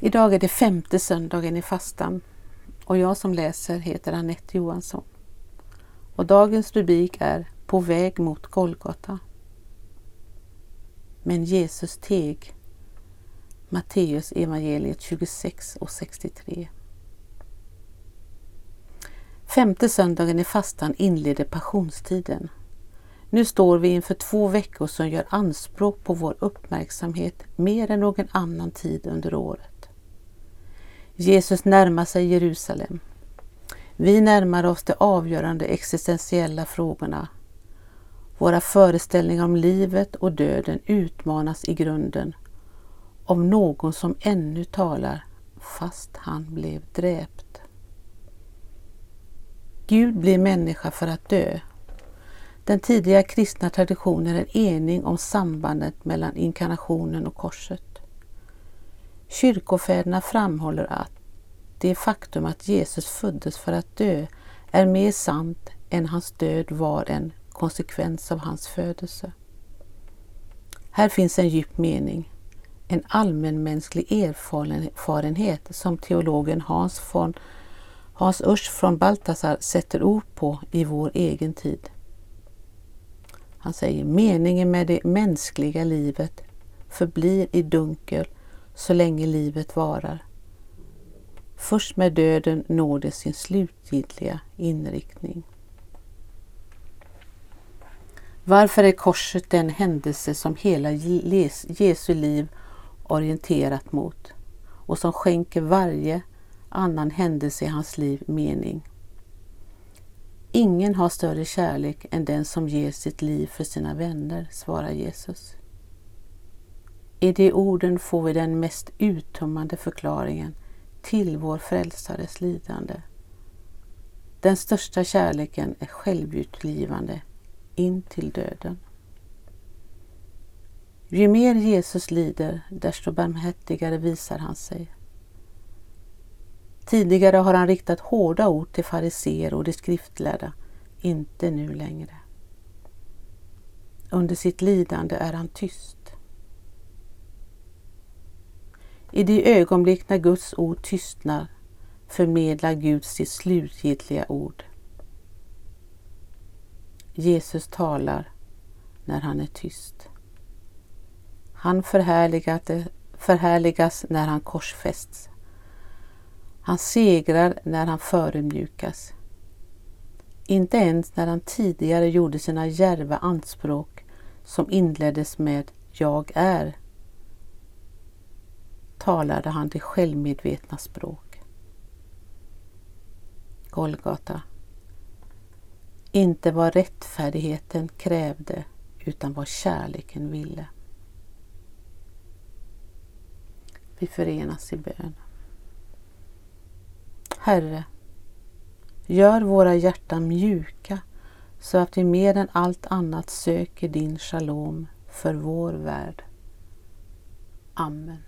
Idag är det femte söndagen i fastan och jag som läser heter Annette Johansson. Och dagens rubrik är På väg mot Golgata. Men Jesus teg. Matteus evangeliet 26 och 63. Femte söndagen i fastan inleder passionstiden. Nu står vi inför två veckor som gör anspråk på vår uppmärksamhet mer än någon annan tid under året. Jesus närmar sig Jerusalem. Vi närmar oss de avgörande existentiella frågorna. Våra föreställningar om livet och döden utmanas i grunden av någon som ännu talar fast han blev dräpt. Gud blir människa för att dö. Den tidiga kristna traditionen är enig om sambandet mellan inkarnationen och korset. Kyrkofäderna framhåller att det faktum att Jesus föddes för att dö är mer sant än hans död var en konsekvens av hans födelse. Här finns en djup mening, en allmänmänsklig erfarenhet som teologen Hans, von, Hans Urs från Baltasar sätter ord på i vår egen tid. Han säger meningen med det mänskliga livet förblir i dunkel så länge livet varar. Först med döden når det sin slutgiltiga inriktning. Varför är korset den händelse som hela Jesu liv orienterat mot och som skänker varje annan händelse i hans liv mening? Ingen har större kärlek än den som ger sitt liv för sina vänner, svarar Jesus. I de orden får vi den mest uttömmande förklaringen till vår frälsares lidande. Den största kärleken är självutgivande in till döden. Ju mer Jesus lider, desto barmhärtigare visar han sig. Tidigare har han riktat hårda ord till fariseer och de skriftlärda, inte nu längre. Under sitt lidande är han tyst. I det ögonblick när Guds ord tystnar förmedlar Gud sitt slutgiltiga ord. Jesus talar när han är tyst. Han förhärligas när han korsfästs. Han segrar när han förödmjukas. Inte ens när han tidigare gjorde sina djärva anspråk som inleddes med Jag är talade han det självmedvetna språk. Golgata. Inte vad rättfärdigheten krävde utan vad kärleken ville. Vi förenas i bön. Herre, gör våra hjärtan mjuka så att vi mer än allt annat söker din shalom för vår värld. Amen.